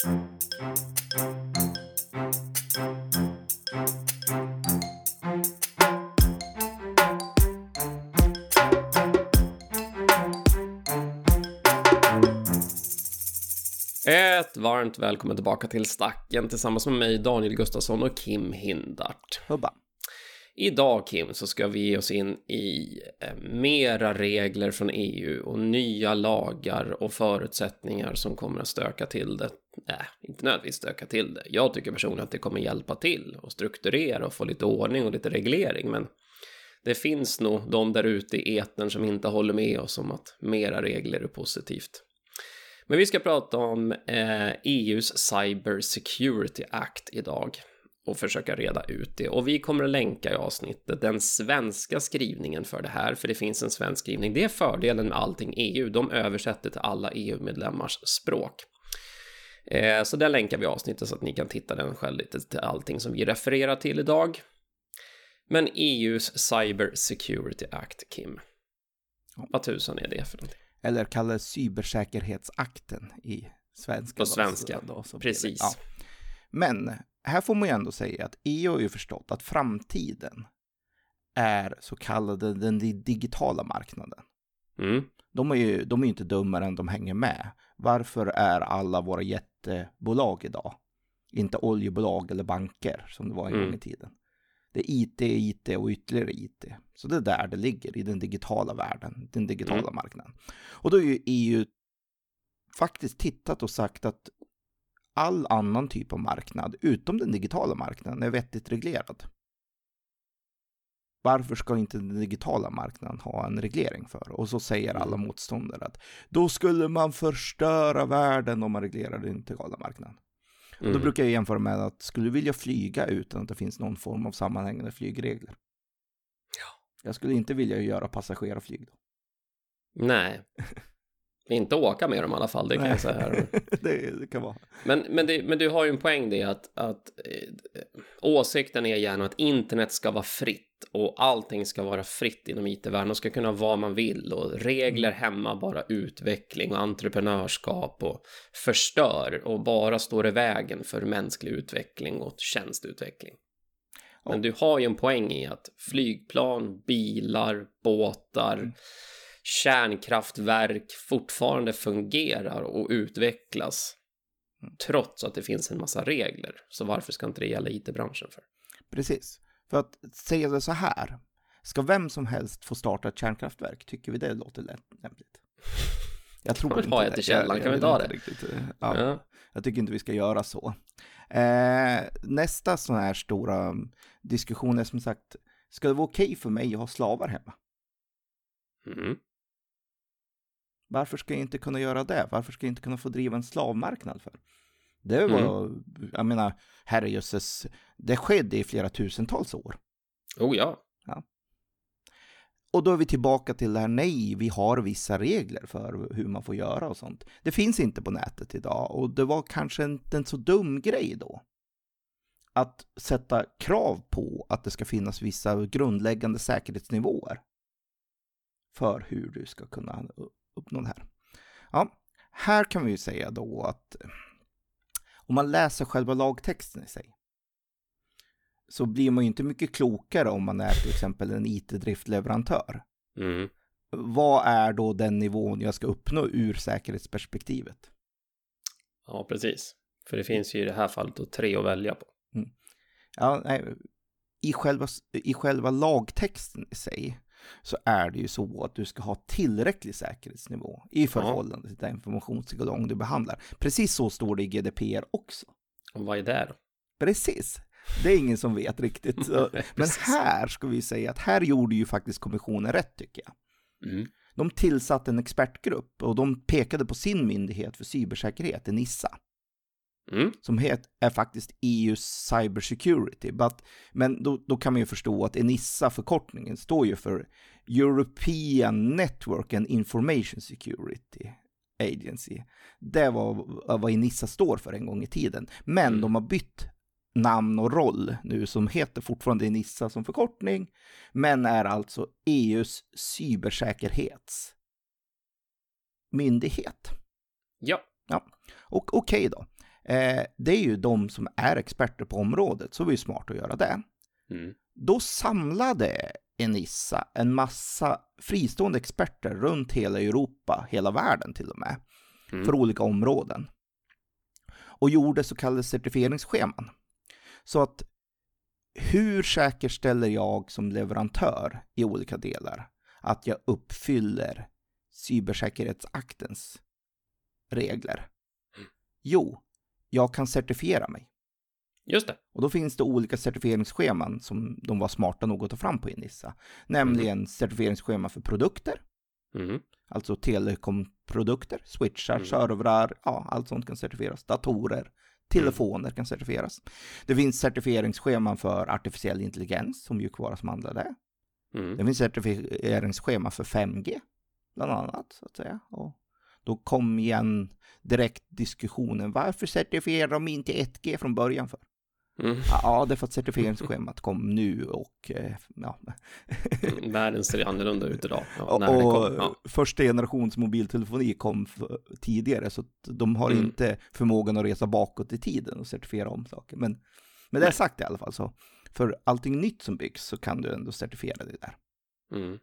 Ett varmt välkommen tillbaka till Stacken tillsammans med mig Daniel Gustafsson och Kim Hindart. Hubba. Idag Kim så ska vi ge oss in i eh, mera regler från EU och nya lagar och förutsättningar som kommer att stöka till det. Nej, inte nödvändigtvis stöka till det. Jag tycker personligen att det kommer hjälpa till och strukturera och få lite ordning och lite reglering. Men det finns nog de där ute i etern som inte håller med oss om att mera regler är positivt. Men vi ska prata om eh, EUs Cyber Security Act idag och försöka reda ut det. Och vi kommer att länka i avsnittet den svenska skrivningen för det här, för det finns en svensk skrivning. Det är fördelen med allting EU, de översätter till alla EU-medlemmars språk. Eh, så den länkar vi avsnittet så att ni kan titta den själv lite till allting som vi refererar till idag. Men EUs Cyber Security Act, Kim. Vad tusan är det för någonting? Eller kallades cybersäkerhetsakten i svenska. På svenska, då, precis. Ja. Men här får man ju ändå säga att EU har ju förstått att framtiden är så kallade den digitala marknaden. Mm. De är ju de är inte dummare än de hänger med. Varför är alla våra jättebolag idag inte oljebolag eller banker som det var en Mm. gång i tiden? Det är IT, IT och ytterligare IT. Så det är där det ligger, i den digitala världen, den digitala Mm. marknaden. Och då har ju EU faktiskt tittat och sagt att all annan typ av marknad, utom den digitala marknaden, är vettigt reglerad. Varför ska inte den digitala marknaden ha en reglering för? Och så säger alla Mm. motståndare att då skulle man förstöra världen om man reglerar den digitala marknaden. Då Mm. brukar jag jämföra med att skulle du vilja flyga utan att det finns någon form av sammanhängande flygregler? Ja. Jag skulle inte vilja göra passagerarflyg då. Nej. Inte åka med dem i alla fall, det kan jag säga. här. det, det kan vara. Men, men, det, men du har ju en poäng det att, att eh, åsikten är gärna att internet ska vara fritt och allting ska vara fritt inom it-världen och ska kunna vara man vill och regler hämmar bara utveckling och entreprenörskap och förstör och bara står i vägen för mänsklig utveckling och tjänsteutveckling. Men du har ju en poäng i att flygplan, bilar, båtar, kärnkraftverk fortfarande fungerar och utvecklas trots att det finns en massa regler. Så varför ska inte det gälla it-branschen för? Precis. För att säga det så här. Ska vem som helst få starta ett kärnkraftverk? Tycker vi det låter lämpligt? Jag tror inte ta det. ett i källaren? Jag- Kan vi inte det? Riktigt. eh, Ja, Ja. Jag tycker inte vi ska göra så. Eh, nästa sån här stora mm, diskussion är som sagt, ska det vara okej för mig att ha slavar hemma? Mm. Varför ska jag inte kunna göra det? Varför ska jag inte kunna få driva en slavmarknad för? Det var, jag menar, herrejösses, det skedde i flera tusentals år. Oh ja. Och då är vi tillbaka till det här, nej, vi har vissa regler för hur man får göra och sånt. Det finns inte på nätet idag och det var kanske inte en så dum grej då. Att sätta krav på att det ska finnas vissa grundläggande säkerhetsnivåer för hur du ska kunna uppnå det här. Ja, här kan vi ju säga då att om man läser själva lagtexten i sig så blir man ju inte mycket klokare om man är till exempel en IT-driftleverantör. Mm. Vad är då den nivån jag ska uppnå ur säkerhetsperspektivet? Ja, precis. För det finns ju i det här fallet då tre att välja på. Ja, nej, i, själva, I själva lagtexten i sig så är det ju så att du ska ha tillräcklig säkerhetsnivå i förhållande till den informationstillgång du behandlar. Precis så står det i GDPR också. Och vad är det då? Precis. Det är ingen som vet riktigt. Men här ska vi säga att här gjorde ju faktiskt kommissionen rätt tycker jag. Mm. De tillsatte en expertgrupp och de pekade på sin myndighet för cybersäkerhet, NISA, Mm. som het, är faktiskt EUs cybersecurity. But, men då, då kan man ju förstå att NISA, förkortningen, står ju för European Network and Information Security Agency. Det var vad NISA står för en gång i tiden. Men Mm. de har bytt namn och roll nu som heter fortfarande NISA som förkortning, men är alltså EUs cybersäkerhetsmyndighet. Ja. Och okej då. Eh, det är ju de som är experter på området, så det är ju smart att göra det. Mm. Då samlade Enissa en massa fristående experter runt hela Europa, hela världen till och med, Mm. för olika områden. Och gjorde så kallade certifieringsscheman. Så att hur säkerställer jag som leverantör i olika delar att jag uppfyller cybersäkerhetsaktens regler? Jo, jag kan certifiera mig. Just det. Och då finns det olika certifieringsscheman som de var smarta nog att ta fram på Inissa. Nämligen certifieringsschema för produkter, Mm. alltså telekomprodukter, switchar, Mm. servrar, ja, allt sånt kan certifieras. Datorer, telefoner kan certifieras. Det finns certifieringsscheman för artificiell intelligens, som mjukvara som handlar det. Mm. Det finns certifieringsschema för 5G, bland annat, så att säga. Och då kom igen direkt diskussionen, varför certifierar de inte 1G från början för? Mm. Ja, det är för att certifieringsschemat kom nu och eh, ja. Mm. Världen ser annorlunda ut idag. Ja, och, kom. Ja. första generations mobiltelefoni kom tidigare så de har Mm. inte förmågan att resa bakåt i tiden och certifiera om saker. Men med det sagt i alla fall så för allting nytt som byggs så kan du ändå certifiera det där. Mm.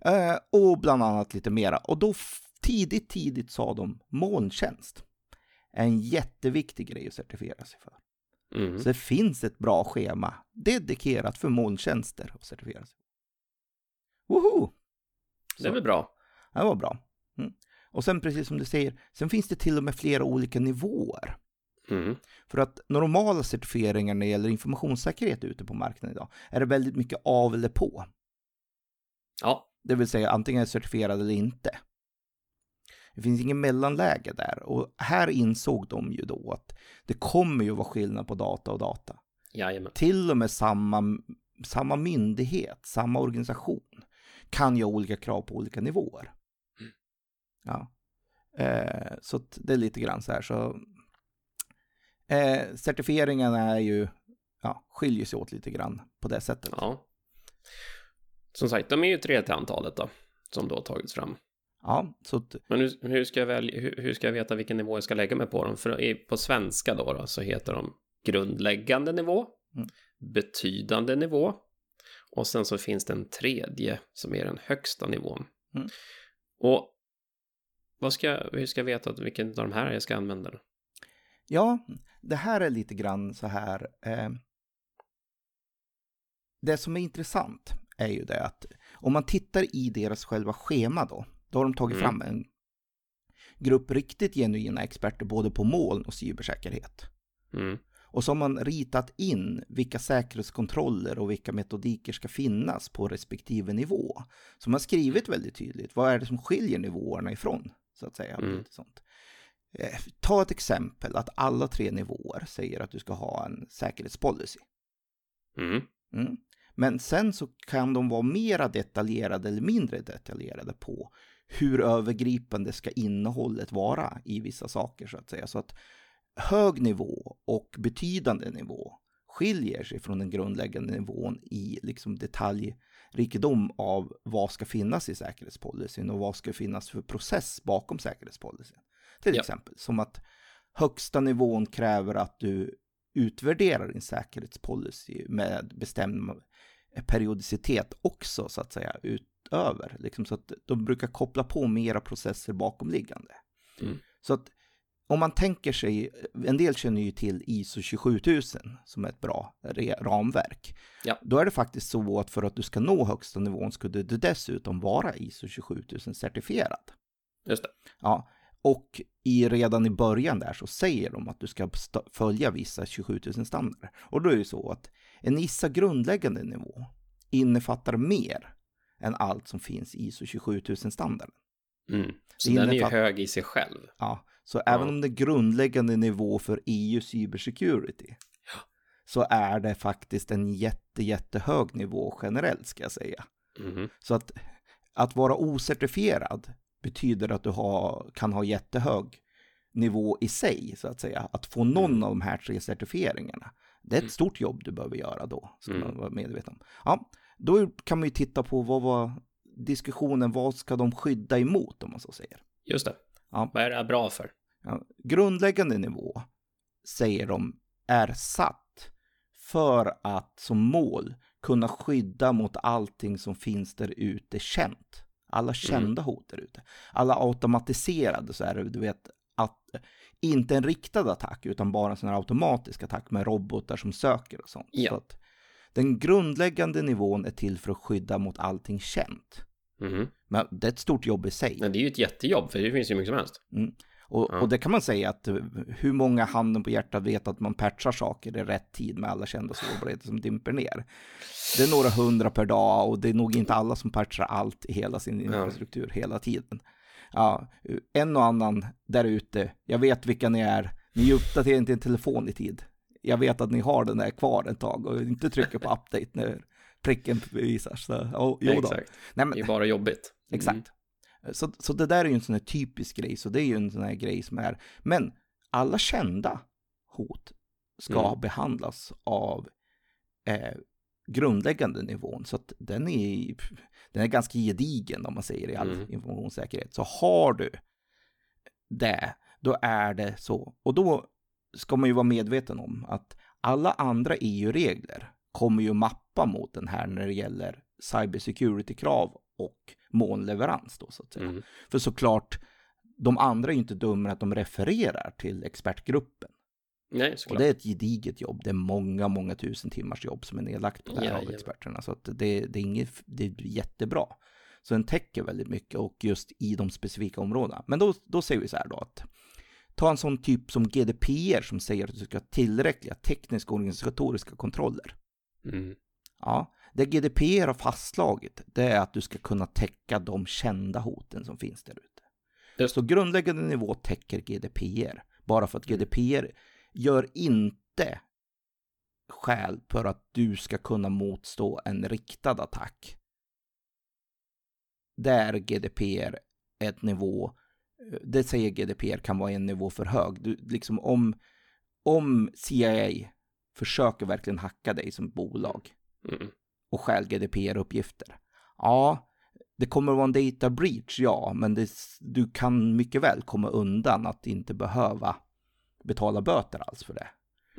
Eh, och bland annat lite mera. Och då tidigt, tidigt sa de molntjänst. En jätteviktig grej att certifiera sig för. Mm. Så det finns ett bra schema dedikerat för molntjänster att certifiera sig. Woho! Det är väl bra. Det var bra. Mm. Och sen precis som du säger, sen finns det till och med flera olika nivåer. Mm. För att normala certifieringar när det gäller informationssäkerhet ute på marknaden idag är det väldigt mycket av eller på. Ja. Det vill säga antingen är det certifierad eller inte. Det finns ingen mellanläge där och här insåg de ju då att det kommer ju vara skillnad på data och data. Jajamän. Till och med samma, samma myndighet, samma organisation kan ju ha olika krav på olika nivåer. Mm. Ja. Eh, så det är lite grann så här så. Eh, certifieringarna är ju, ja, skiljer sig åt lite grann på det sättet. Ja. Som sagt, de är ju tre till antalet då. Som då har tagits fram. Ja, så att, Men hur, hur, ska jag väl, hur, hur ska jag veta vilken nivå jag ska lägga mig på dem? För på svenska då, då så heter de grundläggande nivå, Mm. betydande nivå och sen så finns det en tredje som är den högsta nivån. Mm. Och vad ska, jag- hur ska jag veta vilken av de här jag ska använda? Då? ja, det här är lite grann så här. Eh, det som är intressant är ju det att om man tittar i deras själva schema då, då har de tagit Mm. fram en grupp riktigt genuina experter både på moln och cybersäkerhet. Mm. Och så har man ritat in vilka säkerhetskontroller och vilka metodiker ska finnas på respektive nivå. Så man har skrivit väldigt tydligt, vad är det som skiljer nivåerna ifrån? Så att säga. Mm. Sånt. Eh, ta ett exempel att alla tre nivåer säger att du ska ha en säkerhetspolicy. Mm. Mm. Men sen så kan de vara mera detaljerade eller mindre detaljerade på hur övergripande ska innehållet vara i vissa saker så att säga. Så att hög nivå och betydande nivå skiljer sig från den grundläggande nivån i liksom detaljrikedom av vad ska finnas i säkerhetspolicyn och vad ska finnas för process bakom säkerhetspolicyn. Till Ja. exempel som att högsta nivån kräver att du utvärderar din säkerhetspolicy med bestämd periodicitet också så att säga utöver. Liksom så att de brukar koppla på mera processer bakomliggande. Mm. Så att om man tänker sig, en del känner ju till ISO 27000 som är ett bra ramverk. Ja. Då är det faktiskt så att för att du ska nå högsta nivån skulle du dessutom vara ISO 27000 certifierad. Just det. Ja, och i, redan i början där så säger de att du ska följa vissa 27000 standarder. Och då är det så att en ISA grundläggande nivå innefattar mer än allt som finns i ISO 27000 standarden. Mm. Så den är ju hög i sig själv. Ja, så även Ja. om det är grundläggande nivå för EU cybersecurity så är det faktiskt en jätte, jättehög nivå generellt ska jag säga. Mhm. Så att, att vara ocertifierad betyder att du har, kan ha jättehög nivå i sig, så att säga. Att få någon Mm. av de här tre certifieringarna, det är ett Mm. stort jobb du behöver göra då, ska Mm. man vara medveten om. Ja, då kan man ju titta på vad var diskussionen, vad ska de skydda emot om man så säger. Just det. Ja. Vad är det bra för? Ja, grundläggande nivå säger de, är satt för att som mål kunna skydda mot allting som finns där ute känt. Alla kända hot där ute. Alla automatiserade så är det, du vet, att inte en riktad attack utan bara en sån här automatisk attack med robotar som söker och sånt. Ja. Så att den grundläggande nivån är till för att skydda mot allting känt. Mhm. Men det är ett stort jobb i sig. Men det är ju ett jättejobb, för det finns ju mycket som helst. Och, Ja. och det kan man säga att eh, hur många handen på hjärtat vet att man patchar saker i rätt tid med alla kända sårbarheter som dimper ner. Det är några hundra per dag och det är nog inte alla som patchar allt i hela sin infrastruktur hela tiden. Ja, en och annan där ute, jag vet vilka ni är, ni uppdaterar inte en telefon i tid. Jag vet att ni har den där kvar ett tag och inte trycker på update när pricken visar. Så, oh, jo då. Exakt. Nej, Det men, är bara jobbigt. Mm. Exakt. Så, så det där är ju en sån här typisk grej, så det är ju en sån här grej som är, men alla kända hot ska Mm. behandlas av eh, grundläggande nivån, så att den är, den är ganska gedigen om man säger i all Mm. informationssäkerhet. Så har du det, då är det så. Och då ska man ju vara medveten om att alla andra EU-regler kommer ju mappa mot den här när det gäller cybersecurity-krav och molnleverans då så att säga. Mm. För såklart, de andra är ju inte dummare att de refererar till expertgruppen. Nej, Och såklart. det är ett gediget jobb. Det är många, många tusen timmars jobb som är nedlagt på det här av Jajamän. experterna. Så att det, det, är inget, det är jättebra. Så den täcker väldigt mycket och just i de specifika områdena. Men då, då säger vi så här då att ta en sån typ som GDPR som säger att du ska ha tillräckliga tekniska och organisatoriska kontroller. Mm. Ja, det GDPR har fastslagit det är att du ska kunna täcka de kända hoten som finns där ute. Just. Så grundläggande nivå täcker GDPR. Bara för att GDPR gör inte skäl för att du ska kunna motstå en riktad attack. Där GDPR är ett nivå, det säger GDPR kan vara en nivå för hög. Du, liksom om, om CIA försöker verkligen hacka dig som bolag Mm. och stjäl GDPR-uppgifter. Ja, det kommer vara en data breach, ja, men det, du kan mycket väl komma undan att inte behöva betala böter alls för det.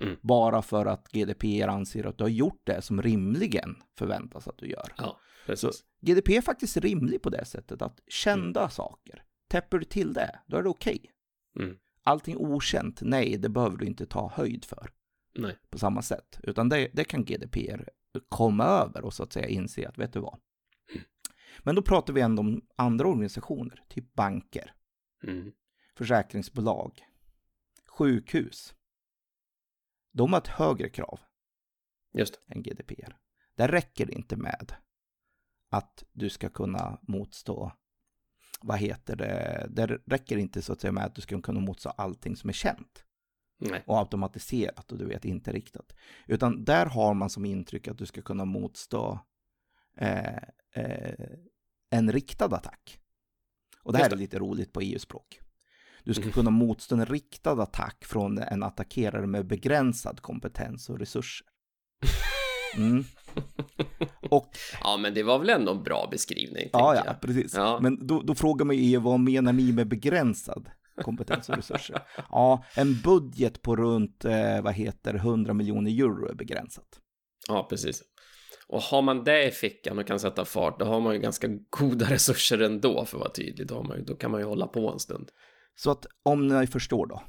Mm. Bara för att GDPR anser att du har gjort det som rimligen förväntas att du gör. Ja, Så precis. GDPR är faktiskt rimlig på det sättet att kända saker, täpper du till det, då är det okej. Mm. Allting okänt, nej, det behöver du inte ta höjd för Nej. på samma sätt. Utan det, det kan GDPR komma över och så att säga inse att vet du vad. Men då pratar vi ändå om andra organisationer, typ banker, Mm. försäkringsbolag, sjukhus. De har ett högre krav Just än GDPR. Där räcker det inte med att du ska kunna motstå, vad heter det, det räcker inte så att säga med att du ska kunna motstå allting som är känt. Nej. och automatiserat och du vet inte riktat. Utan där har man som intryck att du ska kunna motstå eh, eh, en riktad attack. Och det här Just är det. lite roligt på EU-språk. Du ska Mhm. kunna motstå en riktad attack från en attackerare med begränsad kompetens och resurser. Mm. Och Ja, men det var väl ändå en bra beskrivning, Ja, ja, jag. precis. Ja. Men då, då frågar man ju vad menar ni med begränsad kompetens och resurser? ja, en budget på runt, eh, vad heter 100 miljoner euro är begränsat. Ja, precis. Och har man det i fickan och kan sätta fart, då har man ju ganska goda resurser ändå, för att vara tydlig. Då, man, då kan man ju hålla på en stund. Så att om ni förstår då,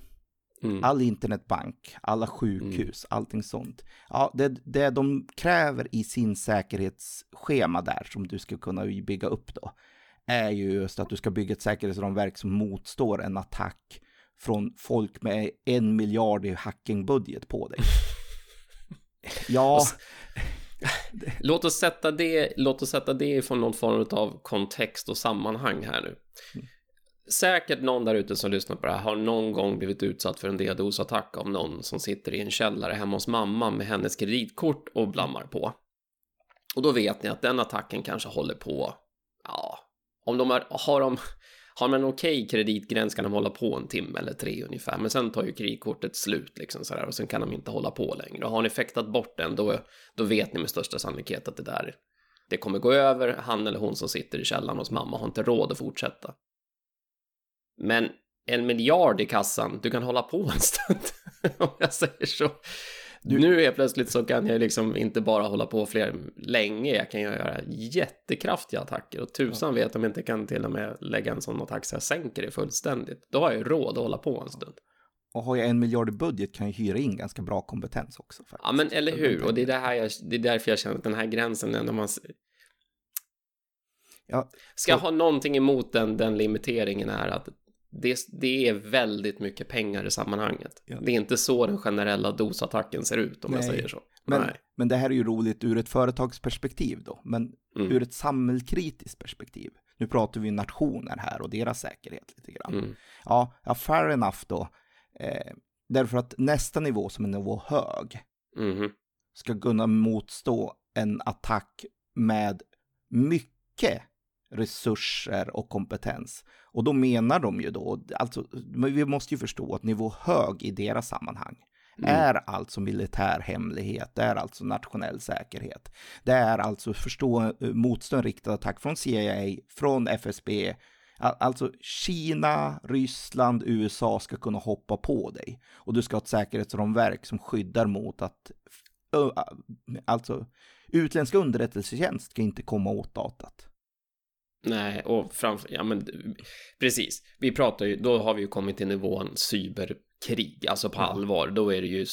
Mm. all internetbank, alla sjukhus, allting sånt. Ja, det, det de kräver i sin säkerhetsschema där som du ska kunna bygga upp då, är ju just att du ska bygga ett säkerhetsramverk som motstår en attack från folk med en miljard i hackingbudget på dig. Ja, Låt oss sätta det, låt oss sätta det från någon form av kontext och sammanhang här nu. Säkert någon där ute som lyssnar på det här har någon gång blivit utsatt för en DDoS-attack av någon som sitter i en källare hemma hos mamma med hennes kreditkort och blammar på. Och då vet ni att den attacken kanske håller på, ja, om de har, har de, har man en okej kreditgräns kan de hålla på en timme eller tre ungefär, men sen tar ju kreditkortet slut liksom sådär och sen kan de inte hålla på längre. Och har ni fäktat bort den, då, då vet ni med största sannolikhet att det där, det kommer gå över, han eller hon som sitter i källaren hos mamma har inte råd att fortsätta. Men en miljard i kassan, du kan hålla på en stund. Om jag säger så. Du... Nu är plötsligt så kan jag liksom inte bara hålla på fler länge. Jag kan göra jättekraftiga attacker och tusan ja. vet om jag inte kan till och med lägga en sån attack så jag sänker det fullständigt. Då har jag ju råd att hålla på en stund. Och har jag en miljard i budget kan jag hyra in ganska bra kompetens också. Faktiskt. Ja, men eller hur? Och det är, det, här jag, det är därför jag känner att den här gränsen, när man... Ja, Ska jag ha någonting emot den, den limiteringen är att det, det är väldigt mycket pengar i sammanhanget. Ja. Det är inte så den generella dosattacken ser ut om Nej. jag säger så. Men, men det här är ju roligt ur ett företagsperspektiv då, men mm. ur ett samhällskritiskt perspektiv. Nu pratar vi nationer här och deras säkerhet lite grann. Mm. Ja, ja, fair enough då. Eh, därför att nästa nivå som är nivå hög mm. ska kunna motstå en attack med mycket resurser och kompetens. Och då menar de ju då, alltså, vi måste ju förstå att nivå hög i deras sammanhang mm. är alltså militär hemlighet, det är alltså nationell säkerhet. Det är alltså förstå motstånd riktad attack från CIA, från FSB, Alltså Kina, Ryssland, USA ska kunna hoppa på dig. Och du ska ha ett säkerhetsramverk som skyddar mot att alltså utländska underrättelsetjänst ska inte komma åt datat. Nej, och framför, ja men precis. Vi pratar ju, då har vi ju kommit till nivån cyberkrig, alltså på allvar. Då är det ju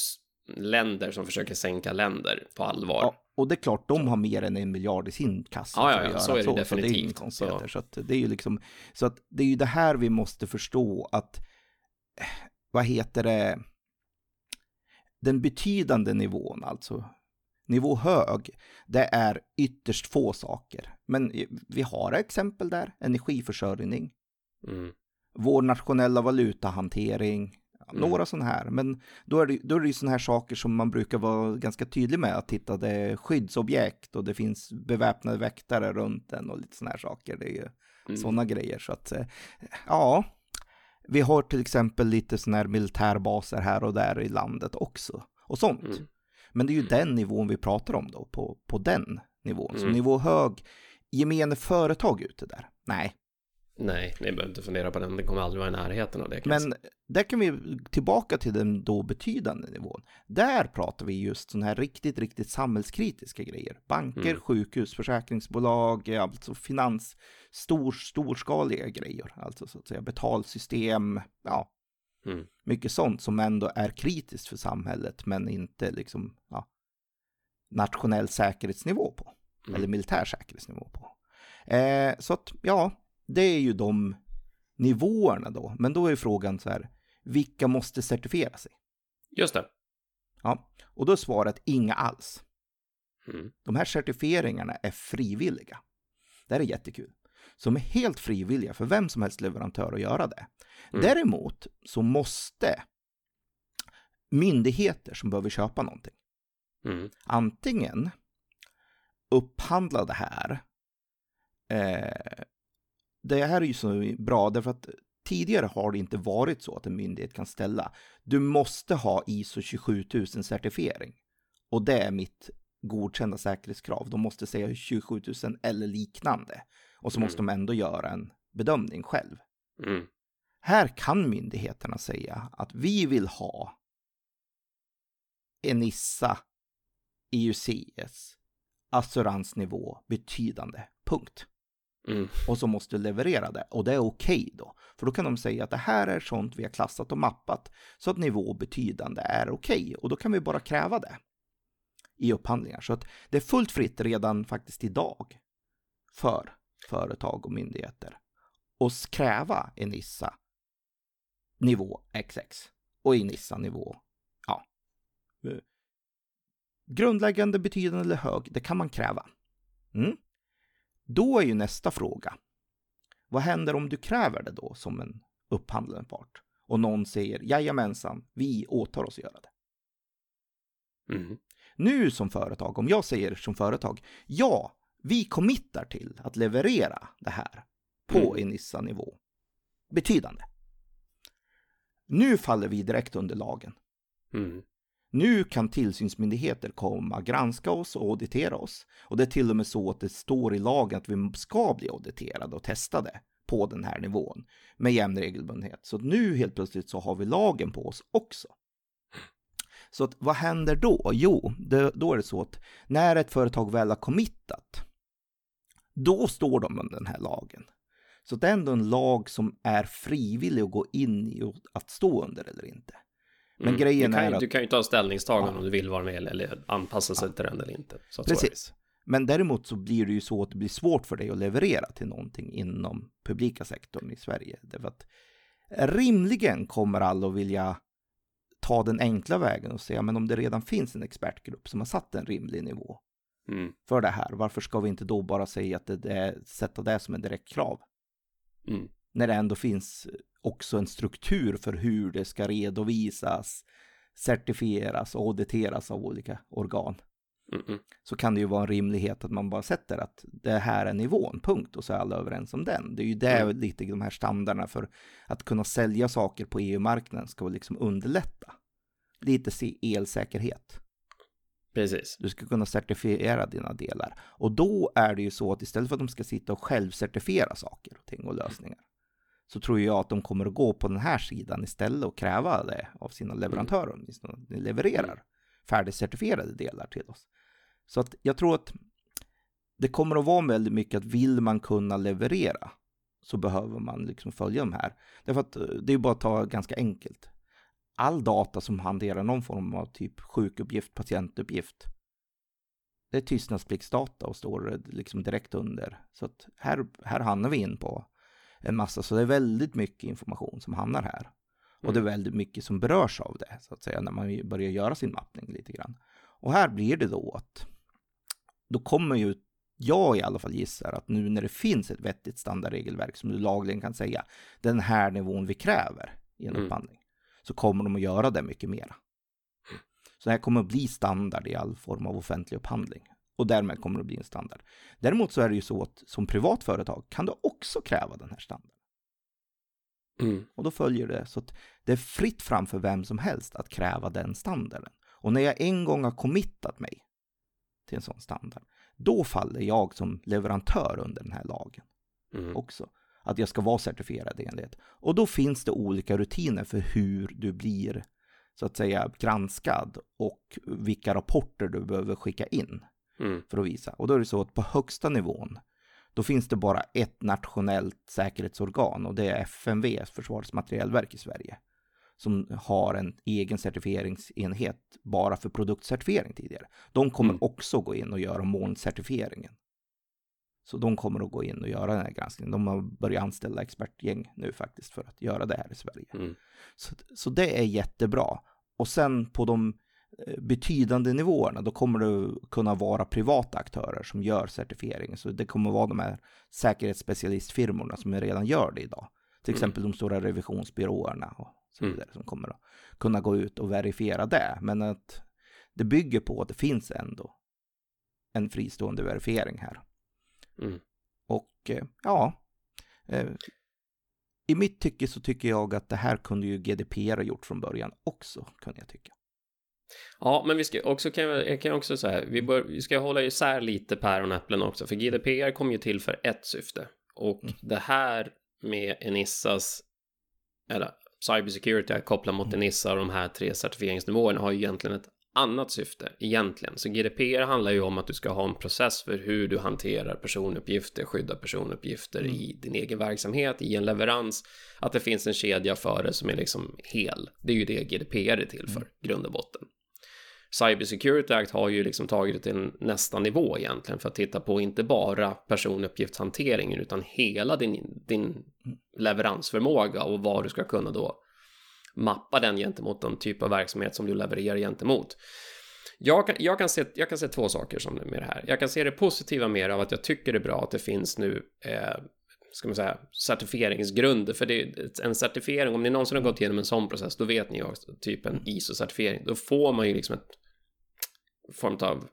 länder som försöker sänka länder på allvar. Ja, och det är klart, de har mer än en miljard i sin kassa. Ja, ja, ja så är det så, definitivt. Så det är så. så att det är ju liksom, så att det är ju det här vi måste förstå att, vad heter det, den betydande nivån alltså, nivå hög, det är ytterst få saker. Men vi har exempel där, energiförsörjning, mm. vår nationella valutahantering, Mm. Några sådana här, men då är det, då är det ju sådana här saker som man brukar vara ganska tydlig med att titta, det är skyddsobjekt och det finns beväpnade väktare runt den och lite sådana här saker. Det är ju mm. sådana grejer så att, eh, ja, vi har till exempel lite sådana här militärbaser här och där i landet också och sånt. Mm. Men det är ju mm. den nivån vi pratar om då, på, på den nivån. Så mm. nivå hög, gemene företag ute där? Nej, Nej, ni behöver inte fundera på den. Den kommer aldrig vara i närheten av det. Men där kan vi tillbaka till den då betydande nivån. Där pratar vi just sådana här riktigt, riktigt samhällskritiska grejer. Banker, mm. sjukhus, försäkringsbolag, alltså finans, stor, storskaliga grejer. Alltså så att säga betalsystem, ja. Mm. Mycket sånt som ändå är kritiskt för samhället, men inte liksom, ja, nationell säkerhetsnivå på. Mm. Eller militär säkerhetsnivå på. Eh, så att, ja, det är ju de nivåerna då. Men då är frågan så här, vilka måste certifiera sig? Just det. Ja, och då är svaret inga alls. Mm. De här certifieringarna är frivilliga. Det här är jättekul. De är helt frivilliga för vem som helst leverantör att göra det. Mm. Däremot så måste myndigheter som behöver köpa någonting mm. antingen upphandla det här eh, det här är ju så bra därför att tidigare har det inte varit så att en myndighet kan ställa. Du måste ha ISO 27000 certifiering. Och det är mitt godkända säkerhetskrav. De måste säga 27000 eller liknande. Och så mm. måste de ändå göra en bedömning själv. Mm. Här kan myndigheterna säga att vi vill ha Enissa IUCS assuransnivå betydande. Punkt. Mm. Och så måste du leverera det. Och det är okej okay då. För då kan de säga att det här är sånt vi har klassat och mappat. Så att nivå betydande är okej. Okay. Och då kan vi bara kräva det. I upphandlingar. Så att det är fullt fritt redan faktiskt idag. För företag och myndigheter. att kräva en Enissa nivå XX. Och en Enissa nivå, ja. Grundläggande, betydande eller hög, det kan man kräva. Mm. Då är ju nästa fråga. Vad händer om du kräver det då som en upphandlande part? Och någon säger jajamensan, vi åtar oss att göra det. Mm. Nu som företag, om jag säger som företag, ja, vi committar till att leverera det här på mm. Enissa-nivå. Betydande. Nu faller vi direkt under lagen. Mm. Nu kan tillsynsmyndigheter komma, granska oss och auditera oss. Och det är till och med så att det står i lagen att vi ska bli auditerade och testade på den här nivån med jämn regelbundenhet. Så nu helt plötsligt så har vi lagen på oss också. Så att, vad händer då? Jo, det, då är det så att när ett företag väl har committat, då står de under den här lagen. Så det är ändå en lag som är frivillig att gå in i och att stå under eller inte. Men mm. grejen du kan, är att... Du kan ju ta ställningstagande ja. om du vill vara med eller anpassa sig ja. till den eller inte. Precis. Men däremot så blir det ju så att det blir svårt för dig att leverera till någonting inom publika sektorn i Sverige. Därför att rimligen kommer alla att vilja ta den enkla vägen och säga, men om det redan finns en expertgrupp som har satt en rimlig nivå mm. för det här, varför ska vi inte då bara säga att det är, sätta det som en direkt krav? Mm. När det ändå finns också en struktur för hur det ska redovisas, certifieras och auditeras av olika organ. Så kan det ju vara en rimlighet att man bara sätter att det här är nivån, punkt, och så är alla överens om den. Det är ju det mm. lite de här standarderna för att kunna sälja saker på EU-marknaden ska liksom underlätta. Lite se elsäkerhet. Precis. Du ska kunna certifiera dina delar. Och då är det ju så att istället för att de ska sitta och självcertifiera saker och ting och lösningar så tror jag att de kommer att gå på den här sidan istället och kräva det av sina mm. leverantörer. Mm. De levererar färdigcertifierade delar till oss. Så att jag tror att det kommer att vara väldigt mycket att vill man kunna leverera så behöver man liksom följa de här. Därför att eh, det är bara att ta ganska enkelt. All data som hanterar någon form av typ sjukuppgift, patientuppgift. Det är tystnadspliktsdata och står liksom direkt under. Så att här, här hamnar vi in på en massa, så det är väldigt mycket information som hamnar här. Och det är mm. väldigt mycket som berörs av det, så att säga, när man börjar göra sin mappning lite grann. Och här blir det då att då kommer ju jag i alla fall gissar att nu när det finns ett vettigt standardregelverk som du lagligen kan säga den här nivån vi kräver i en mm. upphandling så kommer de att göra det mycket mera. Så det här kommer att bli standard i all form av offentlig upphandling och därmed kommer det att bli en standard. Däremot så är det ju så att som privat företag kan du också kräva den här standarden. Mm. Och då följer det så att det är fritt fram för vem som helst att kräva den standarden. Och när jag en gång har committat mig till en sån standard, då faller jag som leverantör under den här lagen mm. också. Att jag ska vara certifierad enligt. Och då finns det olika rutiner för hur du blir så att säga granskad och vilka rapporter du behöver skicka in mm. för att visa. Och då är det så att på högsta nivån då finns det bara ett nationellt säkerhetsorgan och det är FMV, Försvarets materielverk i Sverige, som har en egen certifieringsenhet bara för produktcertifiering tidigare. De kommer mm. också gå in och göra molncertifieringen. Så de kommer att gå in och göra den här granskningen. De har börjat anställa expertgäng nu faktiskt för att göra det här i Sverige. Mm. Så, så det är jättebra. Och sen på de Eh, betydande nivåerna, då kommer det kunna vara privata aktörer som gör certifiering. Så det kommer vara de här säkerhetsspecialistfirmorna som redan gör det idag. Till mm. exempel de stora revisionsbyråerna och så mm. vidare mm. som kommer att kunna gå ut och verifiera det. Men att det bygger på att det finns ändå en fristående verifiering här. Mm. Och eh, ja, eh, i mitt tycke så tycker jag att det här kunde ju GDPR ha gjort från början också, kunde jag tycka. Ja, men vi ska också, kan jag, kan också säga, vi, bör, vi ska hålla isär lite päron och äpplen också, för GDPR kom ju till för ett syfte. Och mm. det här med Enissas, eller Cybersecurity kopplat mot mm. Och de här tre certifieringsnivåerna har ju egentligen ett annat syfte egentligen. Så GDPR handlar ju om att du ska ha en process för hur du hanterar personuppgifter, skyddar personuppgifter mm. i din egen verksamhet, i en leverans, att det finns en kedja för det som är liksom hel. Det är ju det GDPR är till för, mm. grund och botten. Cybersecurity Act har ju liksom tagit det till nästa nivå egentligen för att titta på inte bara personuppgiftshanteringen utan hela din, din mm. Leveransförmåga och vad du ska kunna då mappa den gentemot den typ av verksamhet som du levererar gentemot. Jag kan, jag, kan se, jag kan se två saker som med det här. Jag kan se det positiva mer av att jag tycker det är bra att det finns nu eh, ska man säga, certifieringsgrunder. För det är en certifiering, om ni någonsin har gått igenom en sån process, då vet ni också, typ en ISO-certifiering, då får man ju liksom ett form av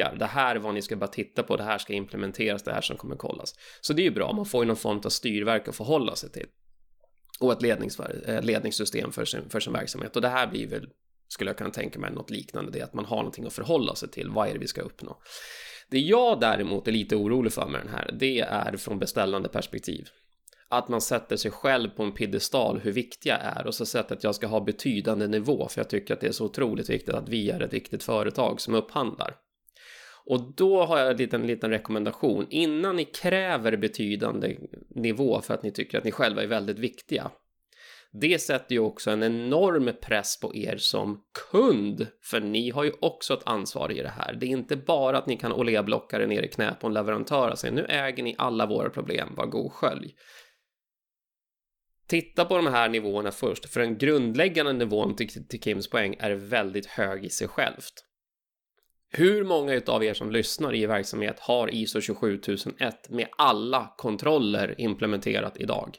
blickar. Det här är vad ni ska bara titta på, det här ska implementeras, det här som kommer kollas. Så det är ju bra, man får ju någon form av styrverk att förhålla sig till och ett ledningssystem för sin, för sin verksamhet. Och det här blir väl, skulle jag kunna tänka mig, något liknande, det är att man har någonting att förhålla sig till. Vad är det vi ska uppnå? Det jag däremot är lite orolig för med den här, det är från beställande perspektiv. att man sätter sig själv på en piedestal hur viktiga jag är och så sätter att jag ska ha betydande nivå för jag tycker att det är så otroligt viktigt att vi är ett viktigt företag som upphandlar. Och då har jag en liten, liten rekommendation. Innan ni kräver betydande nivå för att ni tycker att ni själva är väldigt viktiga. Det sätter ju också en enorm press på er som kund, för ni har ju också ett ansvar i det här. Det är inte bara att ni kan oleblocka det ner i knä på en leverantör och säga nu äger ni alla våra problem, var god skölj. Titta på de här nivåerna först, för den grundläggande nivån till, till Kims poäng är väldigt hög i sig självt. Hur många av er som lyssnar i verksamhet har ISO 27001 med alla kontroller implementerat idag?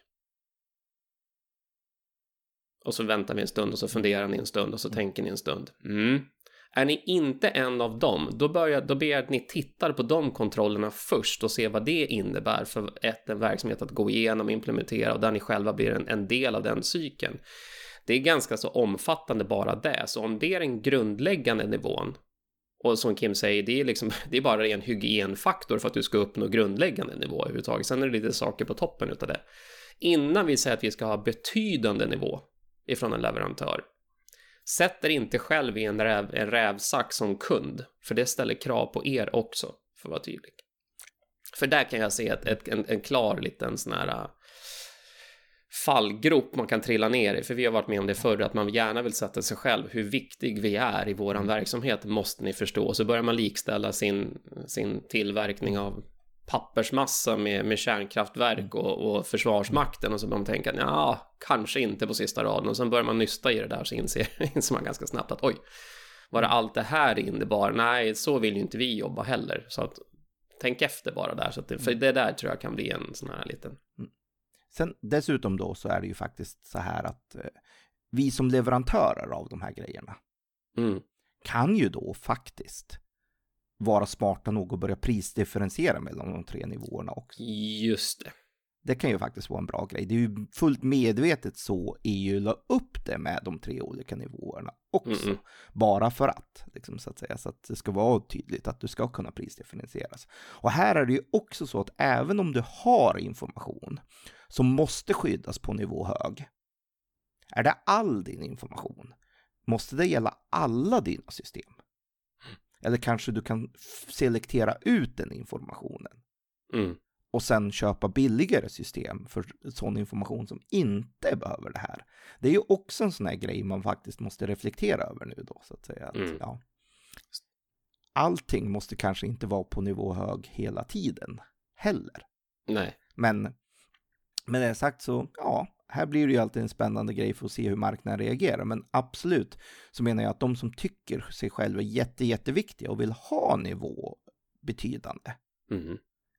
Och så väntar vi en stund och så funderar ni en stund och så tänker ni en stund. Mm. Är ni inte en av dem, då, börjar, då ber jag att ni tittar på de kontrollerna först och ser vad det innebär för ett, en verksamhet att gå igenom, implementera och där ni själva blir en, en del av den cykeln. Det är ganska så omfattande bara det, så om det är den grundläggande nivån och som Kim säger, det är, liksom, det är bara en hygienfaktor för att du ska uppnå grundläggande nivå överhuvudtaget. Sen är det lite saker på toppen utav det. Innan vi säger att vi ska ha betydande nivå ifrån en leverantör, sätter inte själv i en, räv, en rävsax som kund, för det ställer krav på er också, för att vara tydlig. För där kan jag se ett, ett, en, en klar liten sån här fallgrop man kan trilla ner i, för vi har varit med om det förr, att man gärna vill sätta sig själv, hur viktig vi är i våran verksamhet måste ni förstå. Så börjar man likställa sin, sin tillverkning av pappersmassa med, med kärnkraftverk och, och försvarsmakten. Och så börjar man tänka, ja, kanske inte på sista raden. Och sen börjar man nysta i det där så inser, inser man ganska snabbt att oj, var det allt det här innebar? Nej, så vill ju inte vi jobba heller. Så att tänk efter bara där, så att det, för det där tror jag kan bli en sån här liten mm. Sen dessutom då så är det ju faktiskt så här att eh, vi som leverantörer av de här grejerna mm. kan ju då faktiskt vara smarta nog att börja prisdifferentiera mellan de tre nivåerna också. Just det. Det kan ju faktiskt vara en bra grej. Det är ju fullt medvetet så EU la upp det med de tre olika nivåerna också. Mm. Bara för att, liksom, så att säga, så att det ska vara tydligt att du ska kunna prisdifferentieras. Och här är det ju också så att även om du har information som måste skyddas på nivå hög, är det all din information, måste det gälla alla dina system? Eller kanske du kan selektera ut den informationen. Mm och sen köpa billigare system för sån information som inte behöver det här. Det är ju också en sån här grej man faktiskt måste reflektera över nu då, så att säga. Att, mm. ja, allting måste kanske inte vara på nivå hög hela tiden heller. Nej. Men med det sagt så, ja, här blir det ju alltid en spännande grej för att se hur marknaden reagerar. Men absolut så menar jag att de som tycker sig själva jätte, jätteviktiga och vill ha nivå betydande. Mm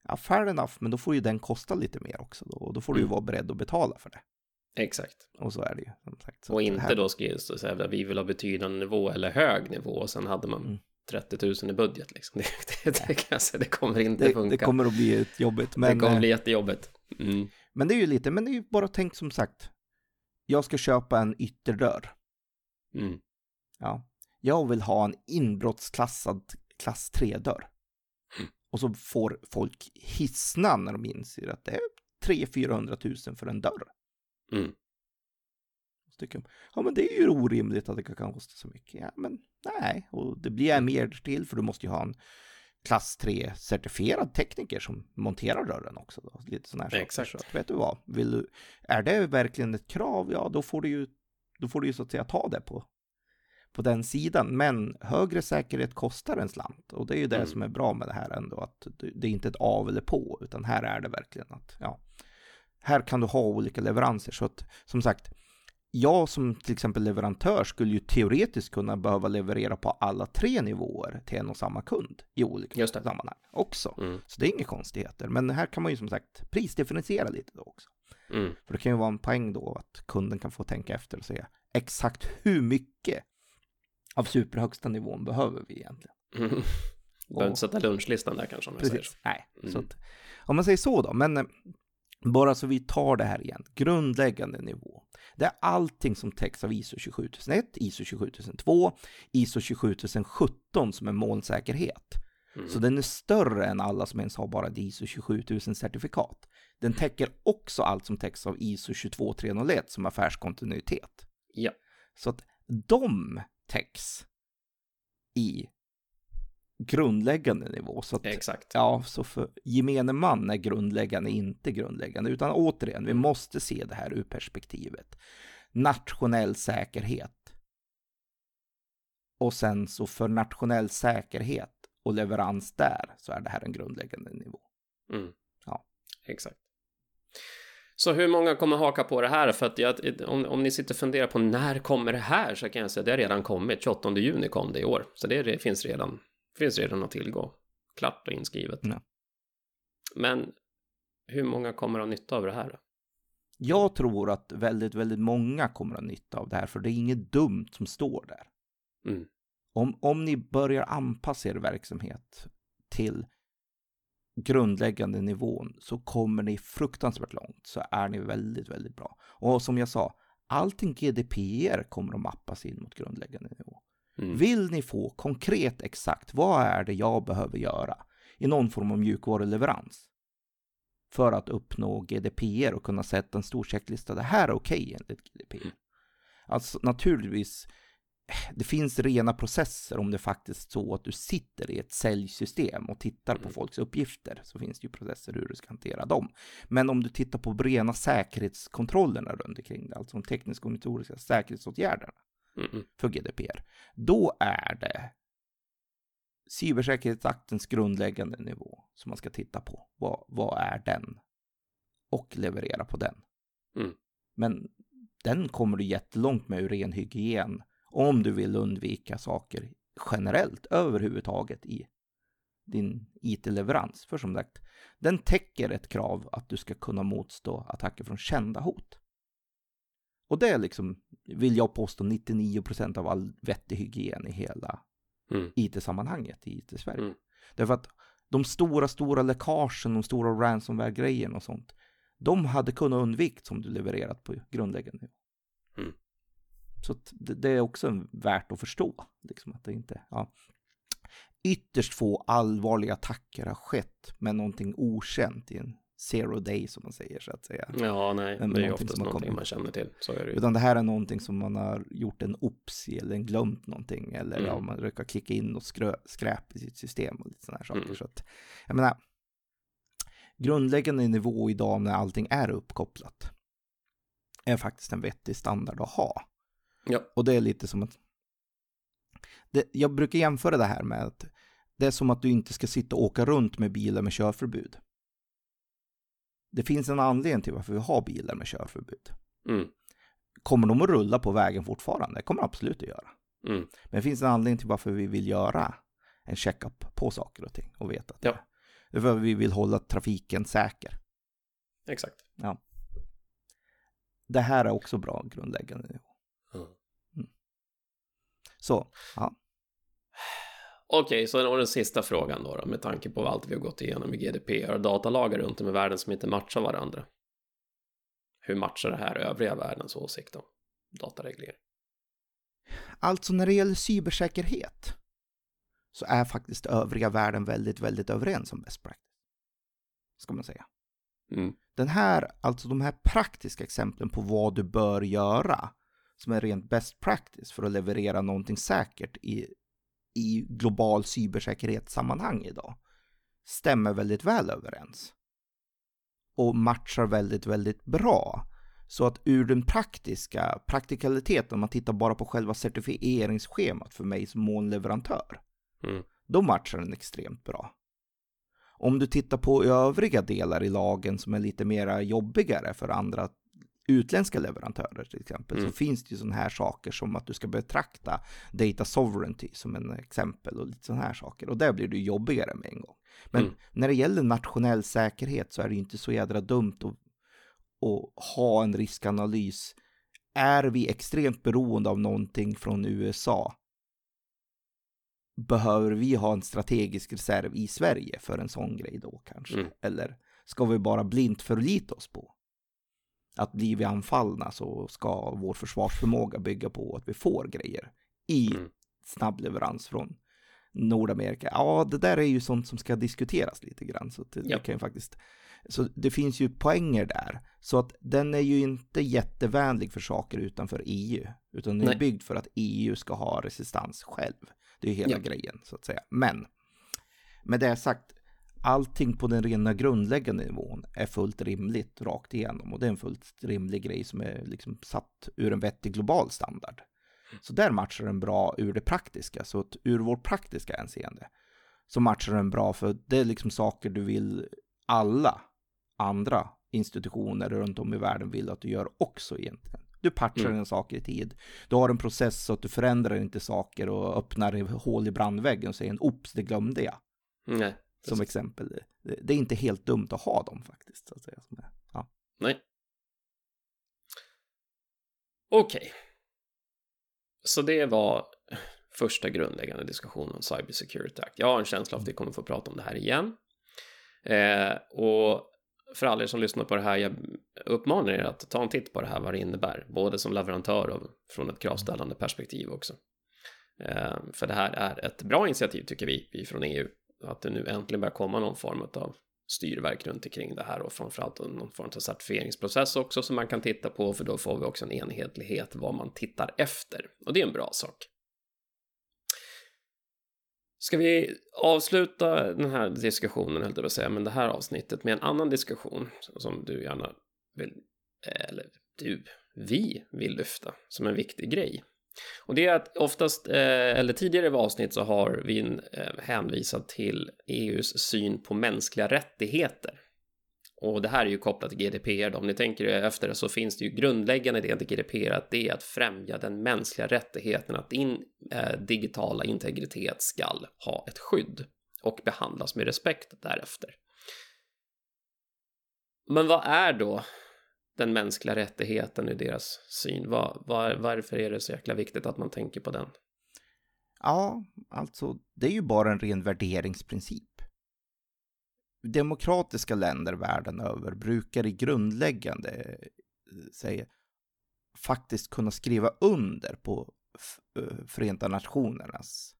ja, fair enough, men då får ju den kosta lite mer också då, och då får mm. du ju mm. vara beredd att betala för det. Exakt. Och så är det ju. Och inte här... då ska så säga vi vill ha betydande nivå eller hög nivå och sen hade man mm. 30 000 i budget liksom. Det, det, det, säga, det kommer inte det, funka. Det kommer att bli jobbigt. Men, det kommer bli eh, jättejobbigt. Mm. Men det är ju lite, men det är ju bara tänk som sagt. Jag ska köpa en ytterdörr. Mm. Ja. Jag vill ha en inbrottsklassad klass 3-dörr. Och så får folk hissna när de inser att det är 300-400 000 för en dörr. Mm. Tycker, ja men det är ju orimligt att det kan kosta så mycket. Ja men nej, och det blir mer till för du måste ju ha en klass 3 certifierad tekniker som monterar dörren också. Då. Lite sådana här Exakt. saker. Så vet du vad, vill du, är det verkligen ett krav, ja då får du ju, då får du ju så att säga ta det på på den sidan. Men högre säkerhet kostar en slant och det är ju det mm. som är bra med det här ändå. Att det är inte ett av eller på utan här är det verkligen att ja, här kan du ha olika leveranser. Så att som sagt, jag som till exempel leverantör skulle ju teoretiskt kunna behöva leverera på alla tre nivåer till en och samma kund i olika sammanhang också. Mm. Så det är inga konstigheter. Men här kan man ju som sagt prisdifferentiera lite då också. Mm. För det kan ju vara en poäng då att kunden kan få tänka efter och säga exakt hur mycket av superhögsta nivån behöver vi egentligen. Mm. Behöver inte sätta lunchlistan där kanske om jag säger så. Nej, mm. så att, om man säger så då, men eh, bara så vi tar det här igen, grundläggande nivå. Det är allting som täcks av ISO 27001, ISO 27002, ISO 27017 som är molnsäkerhet. Mm. Så den är större än alla som ens har bara ett ISO 27000-certifikat. Den täcker också allt som täcks av ISO 22301 som affärskontinuitet. Ja. Så att de täcks i grundläggande nivå. Så att, Exakt. ja, så för gemene man är grundläggande inte grundläggande, utan återigen, vi Mm. måste se det här ur perspektivet. Nationell säkerhet. Och sen så för nationell säkerhet och leverans där så är det här en grundläggande nivå. Mm. Ja. Exakt. Så hur många kommer haka på det här? För att jag, om, om ni sitter och funderar på när kommer det här så kan jag säga att det har redan kommit. 28 juni kom det i år. Så det, det finns, redan, finns redan att tillgå. Klart och inskrivet. Ja. Men hur många kommer ha nytta av det här? Jag tror att väldigt, väldigt många kommer att ha nytta av det här, för det är inget dumt som står där. Mm. Om, om ni börjar anpassa er verksamhet till grundläggande nivån så kommer ni fruktansvärt långt, så är ni väldigt, väldigt bra. Och som jag sa, allting GDPR kommer att mappas in mot grundläggande nivå. Mm. Vill ni få konkret exakt vad är det jag behöver göra i någon form av mjukvaruleverans för att uppnå GDPR och kunna sätta en stor checklista. Det här är okej enligt GDPR. Alltså naturligtvis, det finns rena processer om det faktiskt så att du sitter i ett säljsystem och tittar på Mm. folks uppgifter så finns det ju processer hur du ska hantera dem. Men om du tittar på rena säkerhetskontrollerna runt omkring det, alltså de tekniska och motoriska säkerhetsåtgärderna Mm. Mm. för GDPR, då är det cybersäkerhetsaktens grundläggande nivå som man ska titta på. Vad, vad är den? Och leverera på den. Mm. Men den kommer du jättelångt med ur ren hygien om du vill undvika saker generellt överhuvudtaget i din IT-leverans. För som sagt, den täcker ett krav att du ska kunna motstå attacker från kända hot. Och det är liksom, vill jag påstå, 99% av all vettig hygien i hela Mm. IT-sammanhanget i IT-Sverige. Mm. Därför att de stora, stora läckagen, de stora ransomware-grejerna och sånt, de hade kunnat undvikas om du levererat på grundläggande nivå. Mm. Så det, det är också värt att förstå. Liksom att det inte, ja. Ytterst få allvarliga attacker har skett med någonting okänt i en zero day som man säger så att säga. Ja, nej, Men det är oftast som någonting man känner till. Så är det ju. Utan det här är någonting som man har gjort en ops i eller glömt någonting eller Mm. ja, man råkar klicka in och skrö, skräp i sitt system och lite sådana här saker. Mm. Så att, jag menar, grundläggande nivå idag när allting är uppkopplat är faktiskt en vettig standard att ha. Ja. Och det är lite som att det, jag brukar jämföra det här med att det är som att du inte ska sitta och åka runt med bilar med körförbud. Det finns en anledning till varför vi har bilar med körförbud. Mm. Kommer de att rulla på vägen fortfarande? Det kommer de absolut att göra. Mm. Men det finns en anledning till varför vi vill göra en checkup på saker och ting och veta att Ja. det är för att vi vill hålla trafiken säker. Exakt. Det här är också bra grundläggande nivå. Mm. Så, ja. Okej, så då den sista frågan då, då, med tanke på allt vi har gått igenom i GDPR och datalagar runt om i världen som inte matchar varandra. Hur matchar det här övriga världens åsikt om datareglering? Alltså när det gäller cybersäkerhet så är faktiskt övriga världen väldigt, väldigt överens om best practice. Ska man säga. Mm. Den här, alltså de här praktiska exemplen på vad du bör göra som är rent best practice för att leverera någonting säkert i, i global cybersäkerhetssammanhang idag stämmer väldigt väl överens. Och matchar väldigt, väldigt bra. Så att ur den praktiska praktikaliteten, om man tittar bara på själva certifieringsschemat för mig som molnleverantör, Mm. då matchar den extremt bra. Om du tittar på övriga delar i lagen som är lite mera jobbigare för andra utländska leverantörer till exempel, Mm. så finns det ju sådana här saker som att du ska betrakta data sovereignty som en exempel och lite sådana här saker. Och där blir det jobbigare med en gång. Men Mm. när det gäller nationell säkerhet så är det ju inte så jädra dumt att, att ha en riskanalys. Är vi extremt beroende av någonting från USA? Behöver vi ha en strategisk reserv i Sverige för en sån grej då kanske? Mm. Eller ska vi bara blint förlita oss på att blir vi anfallna så ska vår försvarsförmåga bygga på att vi får grejer i Mm. snabb leverans från Nordamerika. Ja, det där är ju sånt som ska diskuteras lite grann. Så det, Ja. kan ju faktiskt... Så det finns ju poänger där. Så att den är ju inte jättevänlig för saker utanför EU. Utan den är Nej. byggd för att EU ska ha resistans själv. Det är ju hela Ja. grejen, så att säga. Men med det sagt, allting på den rena grundläggande nivån är fullt rimligt rakt igenom. Och det är en fullt rimlig grej som är liksom satt ur en vettig global standard. Så där matchar den bra ur det praktiska. Så att ur vårt praktiska hänseende så matchar den bra för det är liksom saker du vill alla andra institutioner runt om i världen vill att du gör också egentligen. Du patchar Mm. en sak i tid. Du har en process så att du förändrar inte saker och öppnar hål i brandväggen och säger en oops, det glömde jag. Nej, Som exempel. Det, är inte helt dumt att ha dem faktiskt. Så att säga. Ja. Nej. Okej. Så det var första grundläggande diskussionen om Cyber Security Act. Jag har en känsla av att vi kommer få prata om det här igen. Eh, och för alla er som lyssnar på det här, jag uppmanar er att ta en titt på det här, vad det innebär, både som leverantör och från ett kravställande perspektiv också. Eh, för det här är ett bra initiativ tycker vi, vi från EU, att det nu äntligen börjar komma någon form av styrverk runt omkring det här och framförallt någon form av certifieringsprocess också som man kan titta på för då får vi också en enhetlighet vad man tittar efter och det är en bra sak. Ska vi avsluta den här diskussionen, höll jag på att säga, men det här avsnittet med en annan diskussion som du gärna vill, eller du, vi vill lyfta som en viktig grej. Och det är att oftast, eh, eller tidigare i avsnitt så har vi eh, hänvisat till EUs syn på mänskliga rättigheter. Och det här är ju kopplat till GDPR. Då. Om ni tänker er efter det så finns det ju grundläggande det till GDPR att det är att främja den mänskliga rättigheten att din eh, digitala integritet skall ha ett skydd och behandlas med respekt därefter. Men vad är då den mänskliga rättigheten i deras syn? Var, var, varför är det så jäkla viktigt att man tänker på den? Ja, alltså det är ju bara en ren värderingsprincip. Demokratiska länder världen över brukar i grundläggande eh, faktiskt kunna skriva under på eh, Förenta Nationernas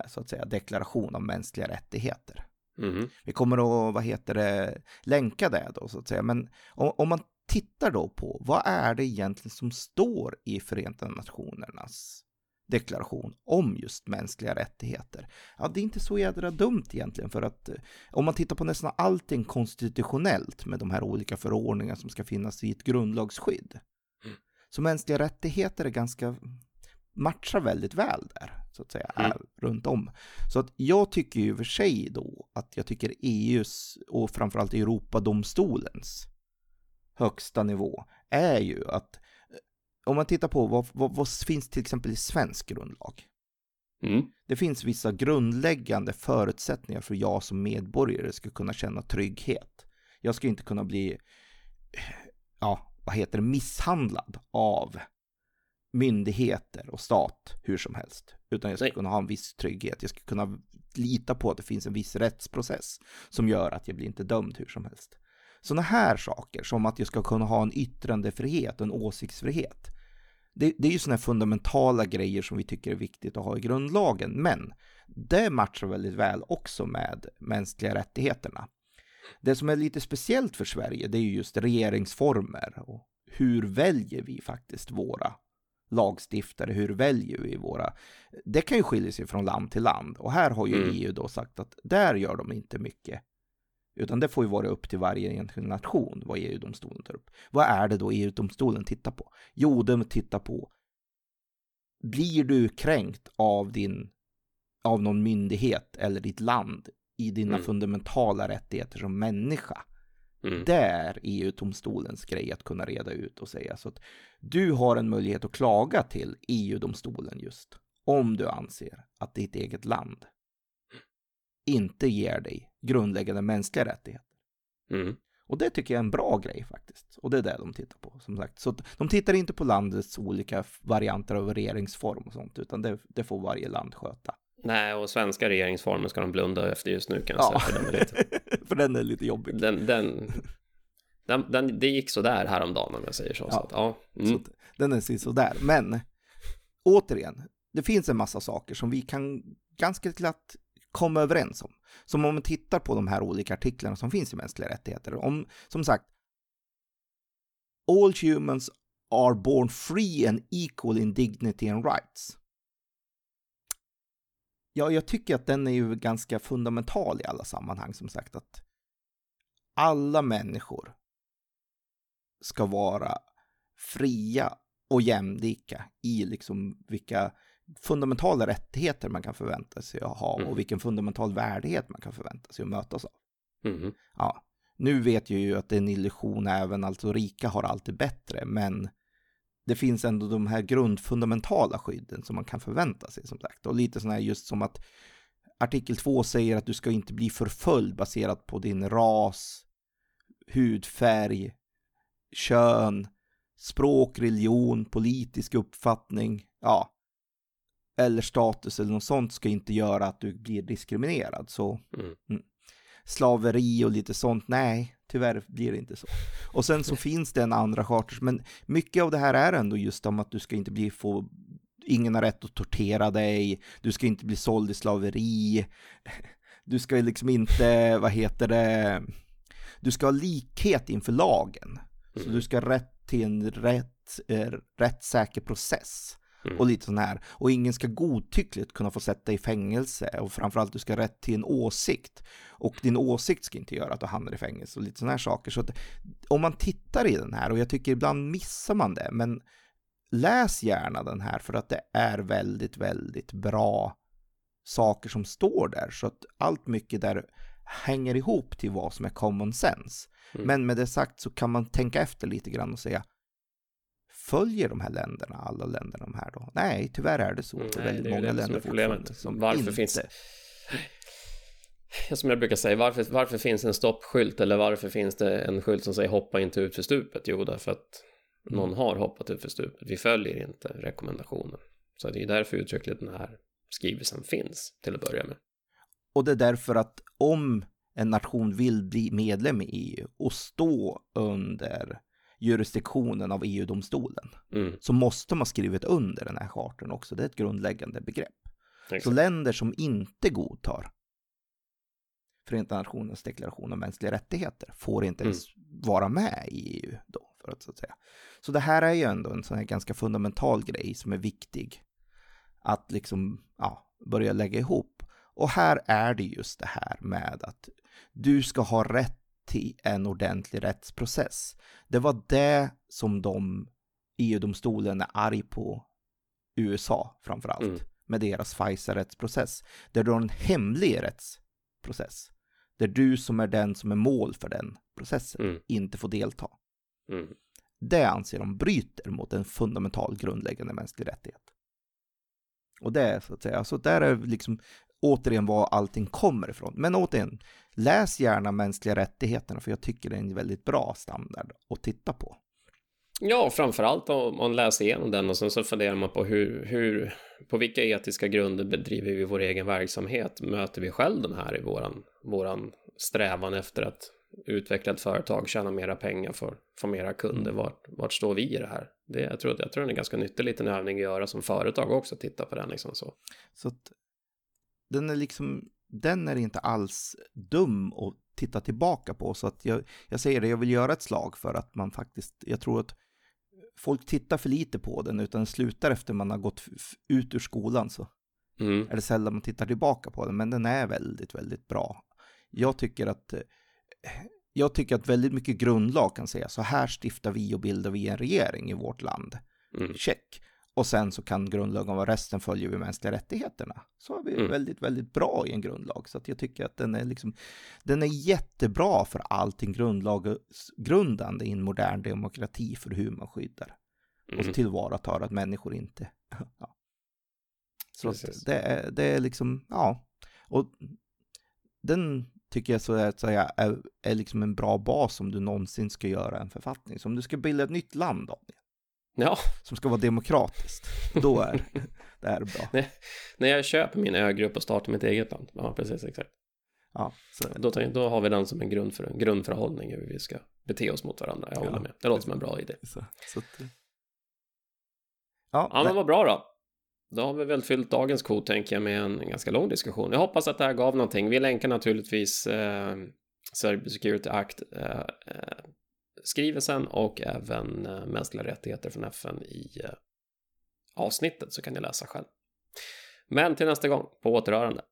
eh, så att säga deklaration om mänskliga rättigheter. Mhm. Vi kommer att, vad heter det, länka det då så att säga. Men om, om man tittar då på vad är det egentligen som står i Förenta Nationernas deklaration om just mänskliga rättigheter. Ja, det är inte så jädra dumt egentligen för att eh, om man tittar på nästan allting konstitutionellt med de här olika förordningarna som ska finnas i ett grundlagsskydd. Mm. Så mänskliga rättigheter är ganska matchar väldigt väl där, så att säga, Mm. är runt om. Så att jag tycker ju för sig då att jag tycker EUs och framförallt Europadomstolens högsta nivå är ju att eh, om man tittar på vad, vad, vad finns till exempel i svensk grundlag? Mm. Det finns vissa grundläggande förutsättningar för jag som medborgare ska kunna känna trygghet. Jag ska inte kunna bli, ja, vad heter det, misshandlad av myndigheter och stat hur som helst. Utan jag ska Nej. kunna ha en viss trygghet. Jag ska kunna lita på att det finns en viss rättsprocess som gör att jag blir inte dömd hur som helst. Sådana här saker som att jag ska kunna ha en yttrandefrihet och en åsiktsfrihet. Det, det är ju sådana här fundamentala grejer som vi tycker är viktigt att ha i grundlagen, men det matchar väldigt väl också med mänskliga rättigheterna. Det som är lite speciellt för Sverige, det är ju just regeringsformer och hur väljer vi faktiskt våra lagstiftare, hur väljer vi våra... Det kan ju skilja sig från land till land och här har ju Mm. EU då sagt att där gör de inte mycket. Utan det får ju vara upp till varje enskild nation vad EU-domstolen tar upp. Vad är det då EU-domstolen tittar på? Jo, de tittar på blir du kränkt av din av någon myndighet eller ditt land i dina Mm. fundamentala rättigheter som människa. Mm. Det är EU-domstolens grej att kunna reda ut och säga så att du har en möjlighet att klaga till EU-domstolen just om du anser att ditt eget land inte ger dig grundläggande mänskliga rättigheter. Mm. Och det tycker jag är en bra grej faktiskt. Och det är det de tittar på, som sagt. Så de tittar inte på landets olika varianter av regeringsform och sånt, utan det, det får varje land sköta. Nej, och svenska regeringsformen ska de blunda efter just nu kan jag Ja, säga. För den är lite, för den är lite jobbig. den, den, den, den, det gick så där häromdagen om jag säger så. så Ja. att, ja. Så Mm. att den är sådär. Men återigen, det finns en massa saker som vi kan ganska glatt komma överens om. Som om man tittar på de här olika artiklarna som finns i mänskliga rättigheter. Om, som sagt, all humans are born free and equal in dignity and rights. Ja, jag tycker att den är ju ganska fundamental i alla sammanhang, som sagt, att alla människor ska vara fria och jämlika i liksom vilka fundamentala rättigheter man kan förvänta sig att ha mm. och vilken fundamental värdighet man kan förvänta sig att mötas av. Mm. Ja, nu vet jag ju att det är en illusion även, alltså rika har alltid bättre, men det finns ändå de här grundfundamentala skydden som man kan förvänta sig som sagt. Och lite sådana här just som att artikel 2 säger att du ska inte bli förföljd baserat på din ras, hudfärg, kön, språk, religion, politisk uppfattning, ja, eller status eller något sånt ska inte göra att du blir diskriminerad. Så mm. Mm. slaveri och lite sånt, nej, tyvärr blir det inte så. Och sen så finns det en andra charter, men mycket av det här är ändå just om att du ska inte bli få ingen har rätt att tortera dig, du ska inte bli såld i slaveri, du ska liksom inte, vad heter det, du ska ha likhet inför lagen. Så mm. du ska ha rätt till en rätt, eh, rättssäker process. Mm. Och lite sån här. Och ingen ska godtyckligt kunna få sätta i fängelse. Och framförallt du ska ha rätt till en åsikt. Och din åsikt ska inte göra att du hamnar i fängelse och lite sådana här saker. Så att om man tittar i den här, och jag tycker ibland missar man det, men läs gärna den här för att det är väldigt, väldigt bra saker som står där. Så att allt mycket där hänger ihop till vad som är common sense. Mm. Men med det sagt så kan man tänka efter lite grann och säga följer de här länderna, alla länderna de här då? Nej, tyvärr är det så. Mm, nej, väldigt det är många länder som problemet. Som varför inte... finns Som jag brukar säga, varför, varför finns en stoppskylt eller varför finns det en skylt som säger hoppa inte ut för stupet? Jo, därför att mm. någon har hoppat ut för stupet. Vi följer inte rekommendationen. Så det är därför uttryckligt den här skrivelsen finns till att börja med. Och det är därför att om en nation vill bli medlem i EU och stå under jurisdiktionen av EU-domstolen mm. så måste man skrivit under den här charten också. Det är ett grundläggande begrepp. Exakt. Så länder som inte godtar Förenta Nationernas deklaration om mänskliga rättigheter får inte mm. ens vara med i EU då, för att, så att säga. Så det här är ju ändå en sån här ganska fundamental grej som är viktig att liksom, ja, börja lägga ihop. Och här är det just det här med att du ska ha rätt till en ordentlig rättsprocess. Det var det som de EU-domstolen är arg på USA framför allt mm. med deras Pfizer-rättsprocess. Där du har en hemlig rättsprocess. Där du som är den som är mål för den processen mm. inte får delta. Mm. Det anser de bryter mot en fundamental grundläggande mänsklig rättighet. Och det är så att säga, så där är liksom återigen var allting kommer ifrån. Men återigen, läs gärna mänskliga rättigheterna för jag tycker det är en väldigt bra standard att titta på. Ja, framförallt om man läser igenom den och sen så funderar man på hur, hur, på vilka etiska grunder bedriver vi vår egen verksamhet? Möter vi själv den här i våran, våran strävan efter att utveckla ett företag, tjäna mera pengar, för få mera kunder? Mm. Vart, vart står vi i det här? Det, jag, tror, jag tror det är en ganska nyttig liten övning att göra som företag också, titta på den liksom så. Så den är liksom, den är inte alls dum att titta tillbaka på. Så att jag, jag säger det, jag vill göra ett slag för att man faktiskt, jag tror att folk tittar för lite på den, utan slutar efter man har gått ut ur skolan så mm. är det sällan man tittar tillbaka på den, men den är väldigt, väldigt bra. Jag tycker att jag tycker att väldigt mycket grundlag kan säga så här stiftar vi och bildar vi en regering i vårt land. Mm. Check. Och sen så kan grundlagen vara resten följer vi mänskliga rättigheterna. Så är vi mm. väldigt, väldigt bra i en grundlag. Så att jag tycker att den är liksom, den är jättebra för allting grundlagsgrundande i en modern demokrati för hur man skyddar. Mm. Och tillvaratar att människor inte, ja. Så det är, det är liksom, ja. Och den tycker jag så att säga är, är liksom en bra bas om du någonsin ska göra en författning. Så om du ska bilda ett nytt land, Daniel, Ja. Som ska vara demokratiskt. Då är det här bra. Nej, när jag köper min ögrupp och startar mitt eget land. Ja, precis exakt. Ja, så. Då, då har vi den som en grund för, en grundförhållning hur vi ska bete oss mot varandra. Jag håller ja. med. Det låter som en bra idé. Så, så att, ja, ja men vad bra då. Då har vi väl fyllt dagens kod tänker jag med en ganska lång diskussion. Jag hoppas att det här gav någonting. Vi länkar naturligtvis eh, Cyber Security Act eh, eh, skrivelsen och även eh, mänskliga rättigheter från FN i eh, avsnittet så kan ni läsa själv. Men till nästa gång, på återhörande.